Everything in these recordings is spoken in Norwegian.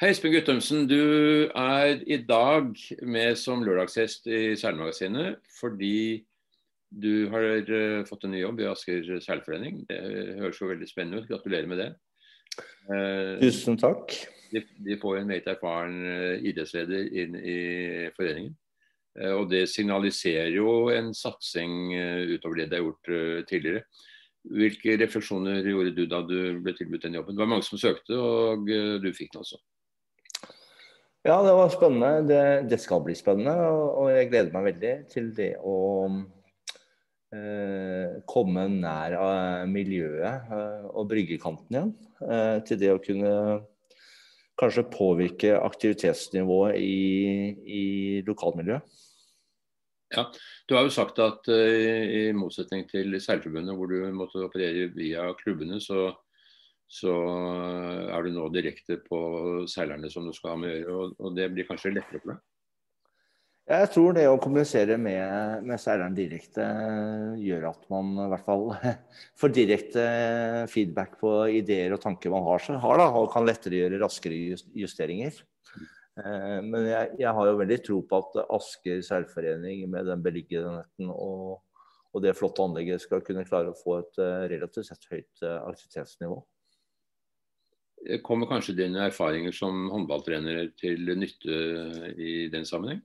Hei, Espen Guttormsen. Du er i dag med som lørdagsgjest i Seilmagasinet fordi du har uh, fått en ny jobb i Asker seilforening. Det høres jo veldig spennende ut. Gratulerer med det. Uh, Tusen takk. De, de, får en meget erfaren uh, idrettsleder inn i foreningen. og det signaliserer jo en satsing utover det de har gjort tidligere. Hvilke refleksjoner gjorde du da du ble tilbudt den jobben? Det var mange som søkte, og du fikk den altså. Ja, det var spennende. Det, det skal bli spennende. Og, jeg gleder meg veldig til det å eh, komme nær eh, miljøet eh, og bryggekanten igjen. Eh, til det å kunne kanskje påvirke aktivitetsnivået i, i lokalmiljøet. Ja, Du har jo sagt at uh, i motsetning til Seilforbundet, hvor du måtte operere via klubbene, så så er du nå direkte på seilerne som du skal ha med å gjøre. Og, det blir kanskje lettere for deg? Jeg tror det å kommunisere med, med seileren direkte gjør at man i hvert fall får direkte feedback på ideer og tanker man har, har da, og kan lettere gjøre raskere justeringer. Eh, men jeg, jeg, har jo veldig tro på at Asker seilforening med den beliggenheten og, og det flotte anlegget skal kunne klare å få et eh, relativt sett høyt eh, aktivitetsnivå. Kommer kanskje dine erfaringer som håndballtrener til nytte i den sammenheng?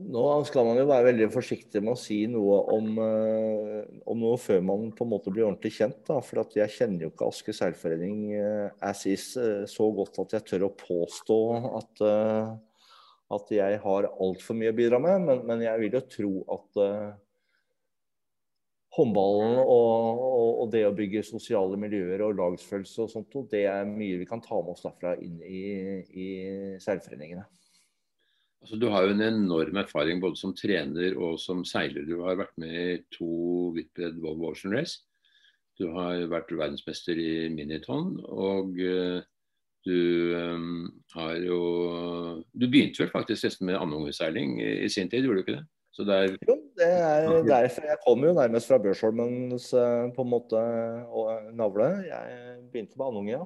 Nå skal man jo være veldig forsiktig med å si noe om, uh, om noe før man på en måte blir ordentlig kjent. Da. For jeg kjenner jo ikke Aske seilforening uh, as is uh, så godt at jeg tør å påstå at, at jeg har altfor mye å bidra med. Men, men, jeg vil jo tro at håndballen og, og, og, det å bygge sosiale miljøer og lagsfølelse og sånt, og det er mye vi kan ta med oss derfra inn i, i seilforeningene. Altså, du har jo en enorm erfaring både som trener og som seiler. Du har vært med i to Whitbread Volvo Ocean Race. Du har vært verdensmester i miniton. Og uh, du um, har jo Du begynte vel faktisk nesten med andungeseiling i, i sin tid, gjorde du ikke det? Så det er... Jo, det er derfor. Jeg kommer jo nærmest fra Børsholmens eh, på en måte navle. Jeg begynte med andunge, ja.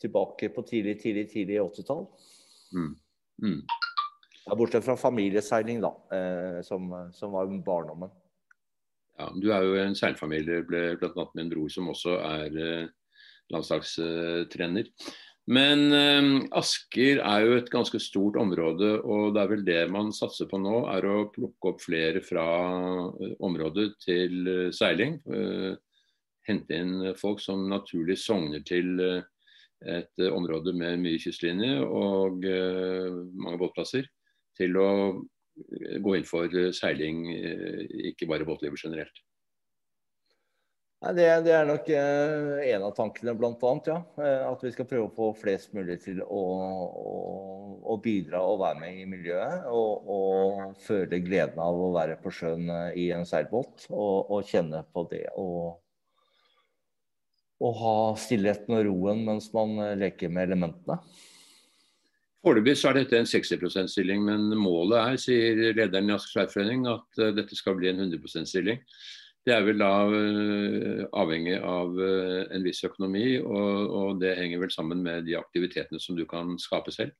tilbake på tidlig, tidlig, tidlig 80-tall. Mm. Mm. Ja, bortsett fra familieseiling, da, eh, som, som, var barndommen. Ja, Du er jo en seilfamilie, bl.a. med en bror som også er eh, landslagstrener. Men eh, Asker er jo et ganske stort område, og det er vel det man satser på nå, er å plukke opp flere fra eh, området til eh, seiling. Eh, hente inn folk som naturlig sogner til et område med mye kystlinje og mange båtplasser, til å gå inn for seiling, ikke bare båtlivet generelt. Det, det, er nok eh, en av tankene, bl.a. Ja. Eh, at vi skal prøve å få flest mulig til å, å, å bidra og være med i miljøet. Og, og, føle gleden av å være på sjøen eh, i en seilbåt. Og, og kjenne på det å ha stillheten og roen mens man leker med elementene. Foreløpig er dette en 60 %-stilling, men målet er, sier lederen i Asker Seilforening, at dette skal bli en 100 %-stilling. Det er vel da uh, avhengig av uh, en viss økonomi, og, og, det henger vel sammen med de aktivitetene som du kan skape selv?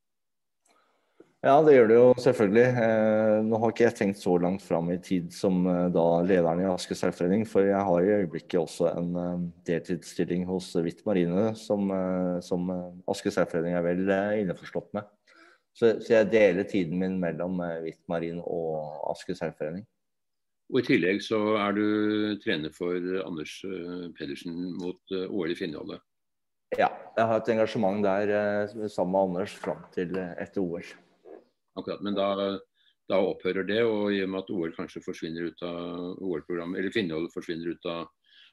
Ja, det gjør det jo selvfølgelig. Eh, nå har ikke jeg tenkt så langt fram i tid som eh, da lederen i Aske seilforening, for jeg har i øyeblikket også en eh, deltidsstilling hos Hvitt Marine, som, eh, som Aske seilforening er vel innforstått med. Så, så, jeg deler tiden min mellom Hvitt Marin og Aske seilforening. Og I tillegg så er du trener for Anders eh, Pedersen mot eh, OL i Finnholdet. Ja, jeg har et engasjement der eh, sammen med Anders fram til etter OL. Akkurat, Men da, da, opphører det, og i og med at OL kanskje forsvinner ut av OL-programmet, eller Finnholdet forsvinner ut av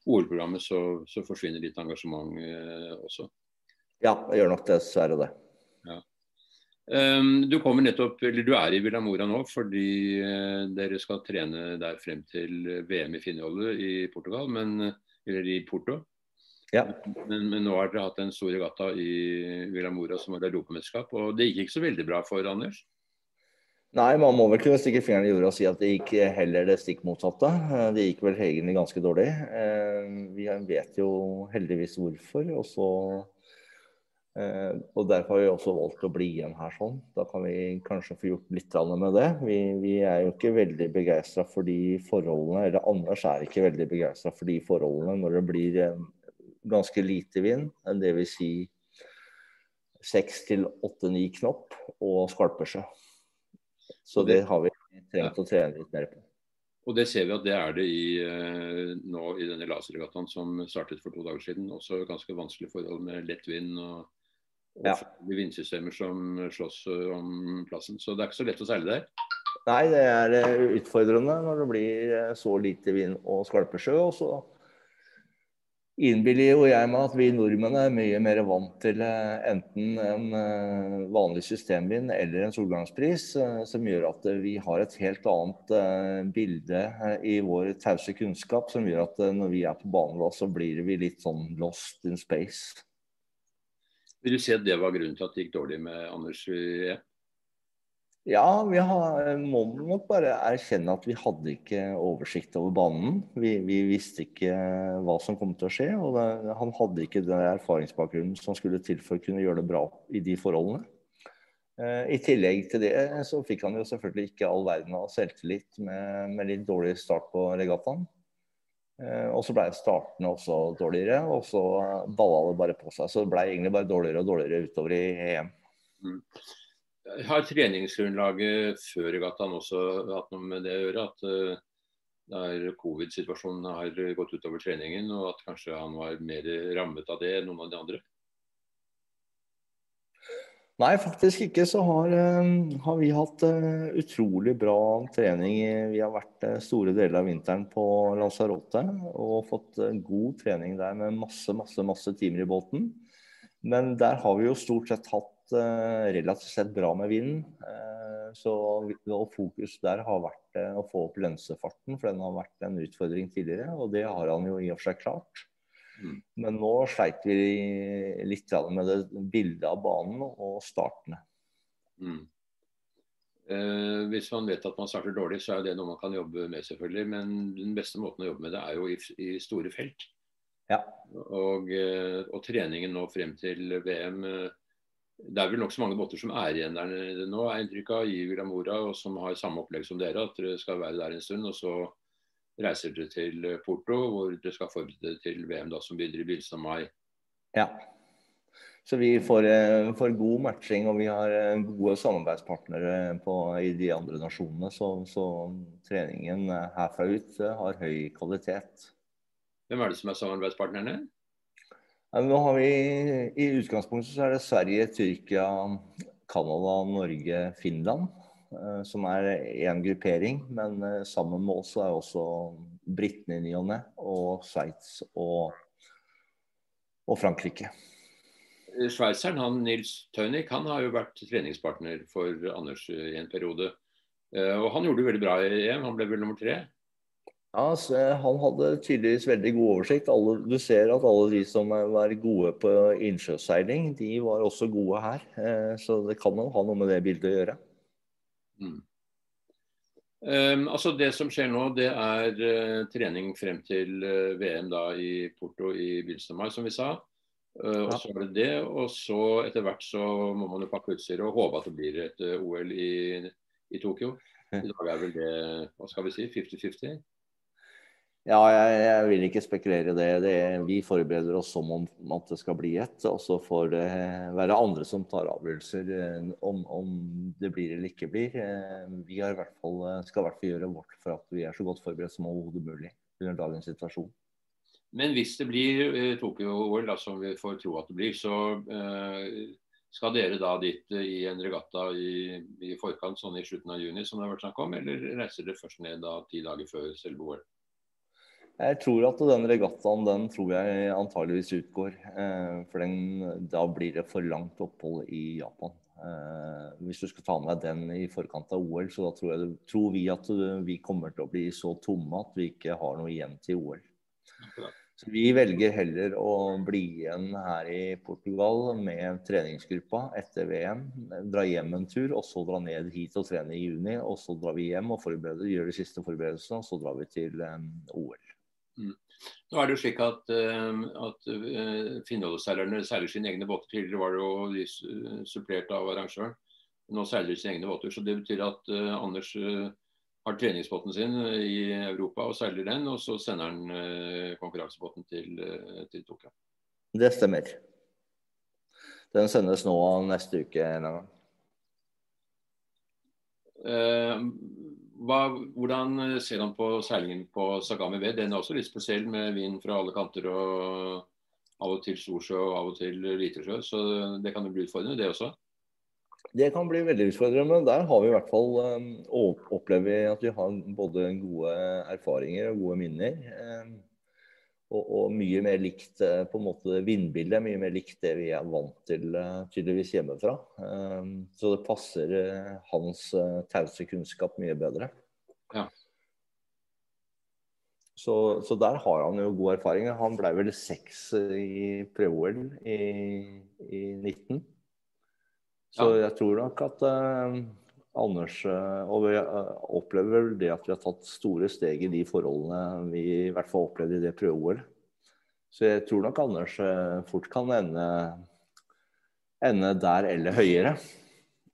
OL-programmet, så, så, forsvinner ditt engasjement eh, også? Ja, jeg gjør nok dessverre det. Um, du kommer nettopp, eller du er i Villamora nå fordi uh, dere skal trene der frem til VM i Finnholdet i Portugal, men, eller i Porto. Ja. Men, men, nå har dere hatt en stor regatta i Villamora som var europamesterskap, og det gikk ikke så veldig bra for Anders? Nei, man må vel kunne stikke fingeren i jorda og si at det gikk heller det stikk motsatte. Eh, det gikk vel egentlig ganske dårlig. Uh, vi vet jo heldigvis hvorfor. og så Eh, og Derfor har vi også valgt å bli igjen her. sånn. Da kan vi kanskje få gjort litt med det. Vi, vi er jo ikke veldig begeistra for de forholdene, eller Anders er ikke veldig begeistra for de forholdene når det blir ganske lite vind. Dvs. Si seks til åtte-ni knopp og skalpesjø. Så det har vi trengt å trene litt mer på. Og det ser vi at det er det i, eh, nå i denne laserregattaen som startet for to dager siden. Også ganske vanskelige forhold med lett vind og og ja. vindsystemer som slåss eh, om plassen. Så det er ikke så lett å seile der. Nei, det er eh, utfordrende når det blir eh, så lite vind og skvalpesjø. Og så innbiller jo jeg meg at vi nordmenn er mye mer vant til enten en vanlig systemvind eller en solgangspris, som gjør at vi har et helt annet bilde i vår tause kunnskap, som gjør at når vi er på banen da, så blir vi litt sånn lost in space. Vil du si at det var grunnen til at det gikk dårlig med Anders EM? Ja, vi har, må nok bare erkjenne at vi hadde ikke oversikt over banen. Vi, vi visste ikke hva som kom til å skje. Og det, han hadde ikke den erfaringsbakgrunnen som skulle til for å kunne gjøre det bra i de forholdene. Eh, I tillegg til det så fikk han jo selvfølgelig ikke all verden av selvtillit med, med litt dårlig start på regattaen. Eh, og så ble starten også dårligere, og så balla det bare på seg. Så det ble egentlig bare dårligere og dårligere utover i EM. Mm. Har treningsgrunnlaget før regattaen også hatt noe med det å gjøre? At uh, covid-situasjonen har gått utover treningen, og at kanskje han var mer rammet av det enn noen av de andre? Nei, faktisk ikke. Så har, eh, har vi hatt uh, utrolig bra trening. Vi har vært uh, store deler av vinteren på Lanzarote og fått god trening der med masse, masse, masse timer i båten. Men der har vi jo stort sett hatt relativt sett bra med vinden. så og fokus der har vært å få opp lønsefarten, for den har vært en utfordring tidligere. Og det har han jo i og for seg klart. Mm. Men nå sleit vi litt med det bildet av banen og startene. Mm. Eh, hvis man vet at man starter dårlig, så er det noe man kan jobbe med, selvfølgelig. Men den beste måten å jobbe med det er jo i, i store felt. Ja. Og, eh, og, treningen nå frem til VM eh, Det er vel nokså mange båter som er igjen der nå, er inntrykk av, i Vilamora, og som har samme opplegg som dere, at dere skal være der en stund. og så reiser dere til Porto, hvor dere skal forberede dere til VM da, som begynner i begynnelsen av mai. Ja. Så vi får, eh, får, god matching, og vi har eh, gode samarbeidspartnere på, i de andre nasjonene. Så, så, treningen herfra ut eh, har høy kvalitet. Hvem er det som er samarbeidspartnerne? Ja, nå har vi, I utgangspunktet så er det Sverige, Tyrkia, Canada, Norge, Finland. Eh, som er én gruppering. Men eh, sammen med oss er også britene i ny og ne, og Sveits og, og, Frankrike. Sveitseren, han Nils Tønik, han har jo vært treningspartner for Anders i en periode. Eh, og han gjorde det veldig bra i EM, han ble vel nummer tre? Ja, Han hadde tydeligvis veldig god oversikt. Alle, du ser at alle de som var gode på innsjøseiling, de var også gode her. Så det kan jo ha noe med det bildet å gjøre. Mm. Um, altså Det som skjer nå, det er uh, trening frem til uh, VM da i Porto i begynnelsen av mai, som vi sa. Uh, og så er det det, og så etter hvert så må man jo pakke utstyret og håpe at det blir et OL i, i Tokyo. I dag er vel det hva skal vi si, 50-50? Ja, jeg, jeg, vil ikke spekulere i det. det. Vi forbereder oss som om at det skal bli ett. Og så får det være andre som tar avgjørelser eh, om, om, det blir eller ikke blir. Vi vi i fall, eh, skal i hvert fall gjøre vårt for at vi er så godt forberedt som overhodet mulig under dagens situasjon. Men hvis det blir Tokyo-OL, som vi får tro at det blir, så skal dere da dit i en regatta i, i, forkant, sånn i slutten av juni, som det har vært snakk om, eller reiser dere først ned da ti dager før selve OL? Jeg tror at den regattaen den tror jeg antageligvis utgår. Eh, for den, da blir det for langt opphold i Japan. Eh, hvis du skal ta med deg den i forkant av OL, så da tror, jeg, tror vi at vi kommer til å bli så tomme at vi ikke har noe igjen til OL. Så Vi velger heller å bli igjen her i Portugal med treningsgruppa etter VM. Dra hjem en tur, og så dra ned hit og trene i juni. Og så drar vi hjem og gjør de siste forberedelsene, og så drar vi til OL. Mm. Nå er det jo slik at, at Finnholdsseilerne seiler sine egne båter. Tidligere var det jo de supplert av arrangøren. Nå seiler de sine egne båter. Så det betyr at Anders har treningsbåten sin i Europa og seiler den, og så sender han konkurransebåten til, til Tokyo. Det stemmer. Den sendes nå neste uke en gang. Hva, hvordan ser han på seilingen på Sagami Ved? Den er også litt spesiell med vind fra alle kanter og av og til storsjø og av og til litesjø. Så det kan jo bli utfordrende, det også? Det kan bli veldig utfordrende, men der har vi i hvert fall opplevd opplever at vi har både gode erfaringer og gode minner. Og, og, mye mer likt eh, på en måte vindbildet, mye mer likt det vi er vant til eh, tydeligvis hjemmefra. Eh, så det passer hans tause kunnskap mye bedre. Ja. Så, så, der har han jo god erfaring. Han ble vel seks i prøve-OL i, i 19. Så ja. jeg tror nok at uh, Anders Og vi opplever vel det at vi har tatt store steg i de forholdene vi i hvert fall opplevde i det prøve-OL. Så jeg tror nok Anders fort kan ende, ende der eller høyere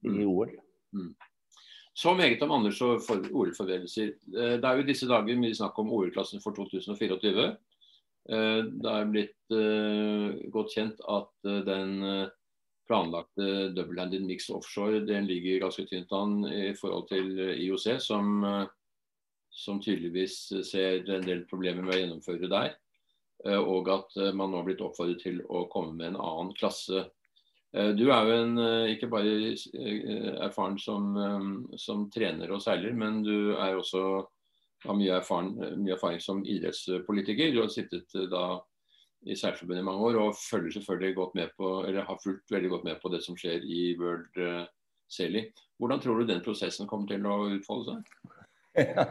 i mm. OL. Mm. Så meget om Anders og OL-forberedelser. Eh, det er jo disse dager mye snakk om OL-klassen for 2024. Eh, det er blitt godt kjent at den planlagte double-handed mix offshore den ligger ganske tynt an i forhold til IOC, som, som tydeligvis ser en del problemer med å gjennomføre der. Eh, og at eh, man nå har blitt oppfordret til å komme med en annen klasse. Eh, du er jo en, ikke bare erfaren som, som, trener og seiler, men du er også har mye, mye erfaring som idrettspolitiker. Du har sittet da i Seilforbundet i mange år og følger selvfølgelig godt med på, eller har fulgt veldig godt med på det som skjer i World Sailing. Hvordan tror du den prosessen kommer til å utfolde seg? Ja,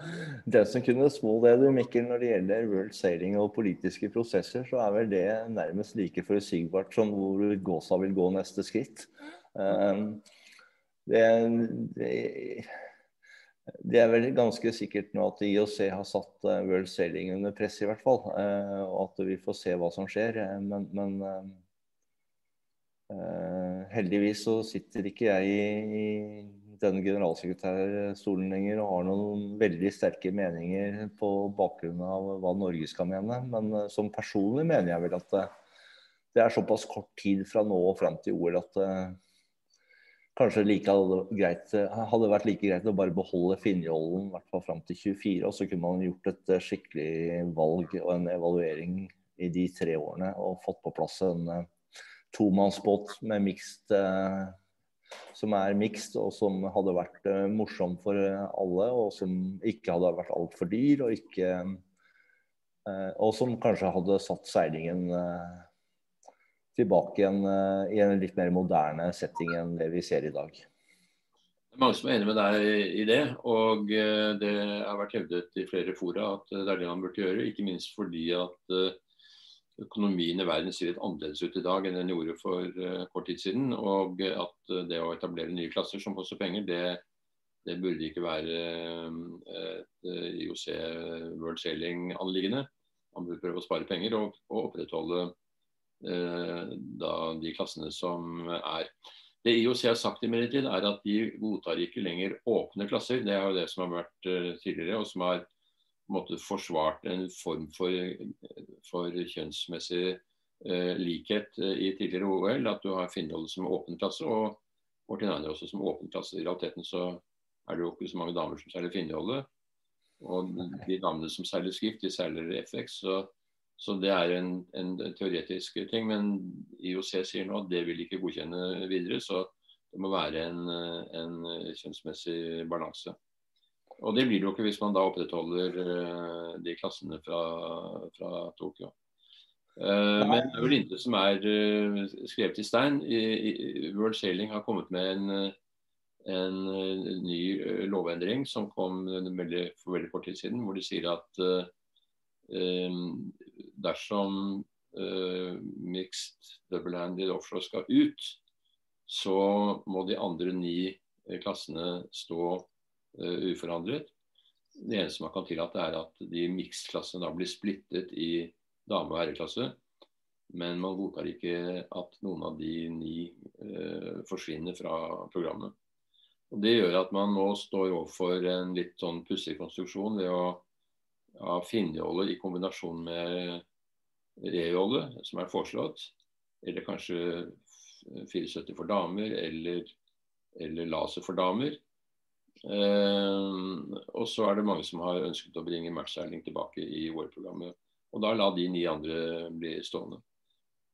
det som kunne små det, du Mikkel, når det gjelder world sailing og politiske prosesser, så er vel det nærmest like forutsigbart som hvor Gåsa vil gå neste skritt. Um, det, det, det, er vel ganske sikkert nå at IOC har satt uh, world sailing under press, i hvert fall. Uh, og at vi får se hva som skjer. Men, men, uh, heldigvis så sitter ikke jeg i denne generalsekretærstolen lenger og har noen veldig sterke meninger på bakgrunn av hva Norge skal mene. Men uh, som personlig mener jeg vel at uh, det er såpass kort tid fra nå og fram til OL at uh, kanskje like hadde, greit, hadde vært like greit å bare beholde Finjollen i fram til 24. Og så kunne man gjort et skikkelig valg og en evaluering i de tre årene og fått på plass en tomannsbåt med mixed som er mixed, og som hadde vært uh, morsom for eh, alle, og som ikke hadde vært altfor dyr, og, ikke, uh, og som kanskje hadde satt seilingen uh, tilbake igjen i en litt mer moderne setting enn det vi ser i dag. Det er mange som er enig med deg i det, og det har vært hevdet i flere fora at det er det man burde gjøre. Ikke minst fordi at økonomien i verden ser litt annerledes ut i dag enn den gjorde for kort tid siden. Og at det å etablere nye klasser som koster penger, det, det burde ikke være et IOC World Sailing-anliggende. Man burde prøve å spare penger og, og opprettholde da, de klassene som er. Det IOC har sagt imidlertid, er at de godtar ikke lenger åpne klasser. Det er jo det som har vært tidligere, og som har måte forsvart en form for, for kjønnsmessig eh, likhet eh, i tidligere OL. At du har Finnholdet som åpen klasse og Martin Einer også som åpen klasse. I realiteten så er det jo ikke så mange damer som seiler Finnholdet. Og de damene som seiler Skift, de seiler FX. Så, så det er en, en, teoretisk ting. Men IOC sier nå at det vil ikke godkjenne videre. Så det må være en, en kjønnsmessig balanse. Og det blir det jo ikke hvis man da opprettholder uh, de klassene fra, fra Tokyo. Uh, men det er vel intet som er uh, skrevet i stein. World Sailing har kommet med en, en ny lovendring som kom veldig, for veldig kort tid siden, hvor de sier at dersom mixed double-handed offshore skal ut, så må de andre ni klassene stå uh, uforandret. Det eneste man kan tillate, er at de mixed-klassene blir splittet i dame- og herreklasse. Men man godtar ikke at noen av de ni uh, forsvinner fra programmet. Og Det gjør at man nå står overfor en litt sånn pussig konstruksjon ved å ha Finnjolle i kombinasjon med rejolle, som er foreslått. Eller kanskje 74 for damer, eller, eller laser for damer. Eh, og så er det mange som har ønsket å bringe matchseiling tilbake i OL-programmet. Og da la de ni andre bli stående.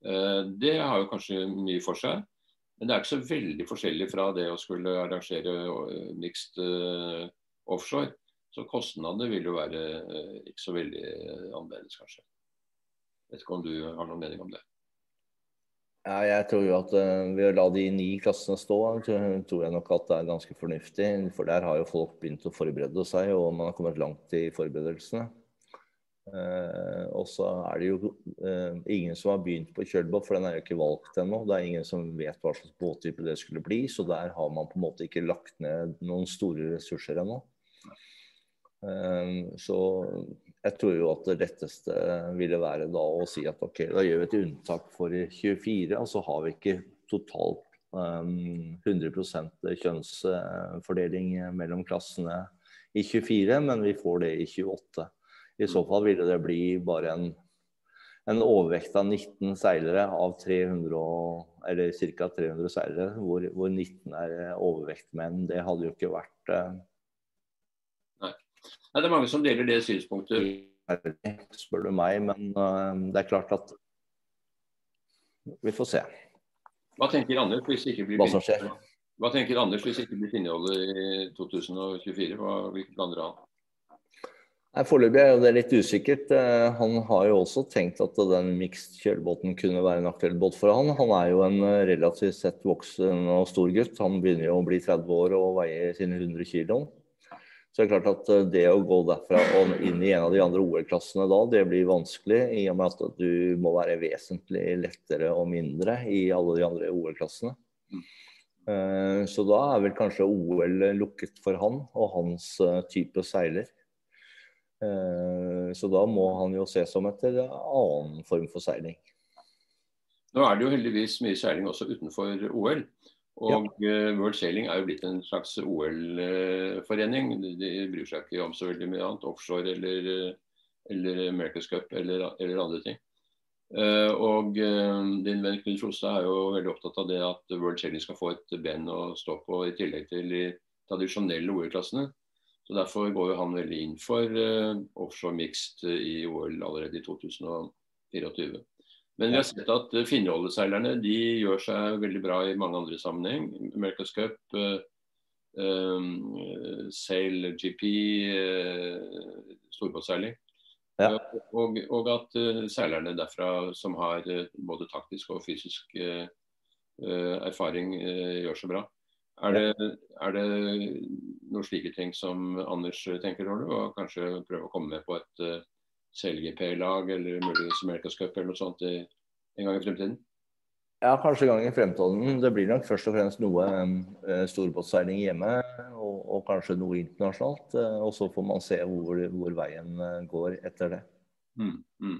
Eh, det har jo kanskje mye for seg. Men det er ikke så veldig forskjellig fra det å skulle arrangere eh, mixed uh, offshore. Så kostnadene vil jo være uh, ikke så veldig uh, annerledes, kanskje. Vet ikke om du har noen mening om det? Ja, jeg tror jo at uh, ved å la de ni klassene stå, tror jeg nok at det er ganske fornuftig. For der har jo folk begynt å forberede seg, og man har kommet langt i forberedelsene. Og så er det jo ingen som har begynt på kjølbåt, for den er jo ikke valgt ennå. Det er ingen som vet hva slags båttype det skulle bli, så der har man på en måte ikke lagt ned noen store ressurser ennå. Så jeg tror jo at det letteste ville være da å si at ok, da gjør vi et unntak for 24, og så har vi ikke totalt um, 100% kjønnsfordeling mellom klassene i 24, men vi får det i 28. I så fall ville det bli bare en, en overvekt av 19 seilere av 300, eller ca. 300 seilere, hvor, hvor 19 er overvektmenn. Det hadde jo ikke vært uh, Nei, Det er mange som deler det synspunktet. Spør du meg, men uh, det er klart at Vi får se. Hva tenker Anders hvis det ikke blir Hva som skjer? Hva tenker Anders hvis det ikke blir innholdet i 2024? Hva, hvilke planer har han? Nei, Foreløpig er jo det litt usikkert. Eh, han har jo også tenkt at den mixed kjølebåten kunne være en aktuell båt for han. Han er jo en eh, relativt sett voksen og stor gutt. Han begynner jo å bli 30 år og veier sine 100 kg. Så det er klart at eh, det å gå derfra og inn i en av de andre OL-klassene da, det blir vanskelig. I og med at du må være vesentlig lettere og mindre i alle de andre OL-klassene. Eh, så da er vel kanskje OL lukket for han og hans eh, type seiler. Så da må han jo se som etter annen form for seiling. Nå er det jo heldigvis mye seiling også utenfor OL. Og ja. Eh, World Sailing er jo blitt en slags OL-forening. De bryr seg ikke om så veldig mye annet. Offshore eller, eller America's Cup eller, eller, andre ting. Uh, og din venn Knut Frostad er jo veldig opptatt av det at World Sailing skal få et ben å stå på i tillegg til de tradisjonelle OL-klassene. Så Derfor går jo han veldig inn for offshore mixed i OL allerede i 2024. Men vi har sett at eh, de gjør seg veldig bra i mange andre sammenheng. America's Cup, uh, um, Sail GP, uh, storbåtseiling. Ja. Og, og, at uh, seilerne derfra som har både taktisk og fysisk erfaring, gjør seg bra. Er det, er det noen slike ting som Anders tenker over, og kanskje prøve å komme med på et CLGP-lag eller muligens America's Cup eller noe sånt en gang i fremtiden? Ja, kanskje en gang i fremtiden. Det blir nok først og fremst noe um, storbåtseiling hjemme, og, og, kanskje noe internasjonalt. Uh, og så får man se hvor, hvor veien uh, går etter det. Mm, mm.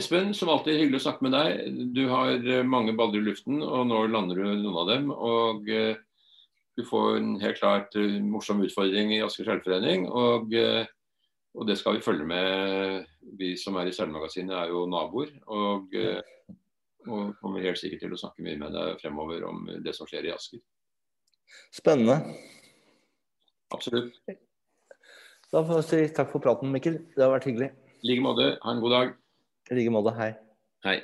Espen, som alltid hyggelig å snakke med deg. Du har mange baller i luften, og nå lander du noen av dem. Og du får en helt klart morsom utfordring i Asker seilforening. Og og det skal vi følge med. Vi som er i Sølvmagasinet er jo naboer. Og, eh, og kommer helt sikkert til å snakke mye med deg fremover om det som skjer i Asker. Spennende. Absolutt. Da får vi si takk for praten, Mikkel. Det har vært hyggelig. I like måte. Ha en god dag. I like måte. Hei. Hei.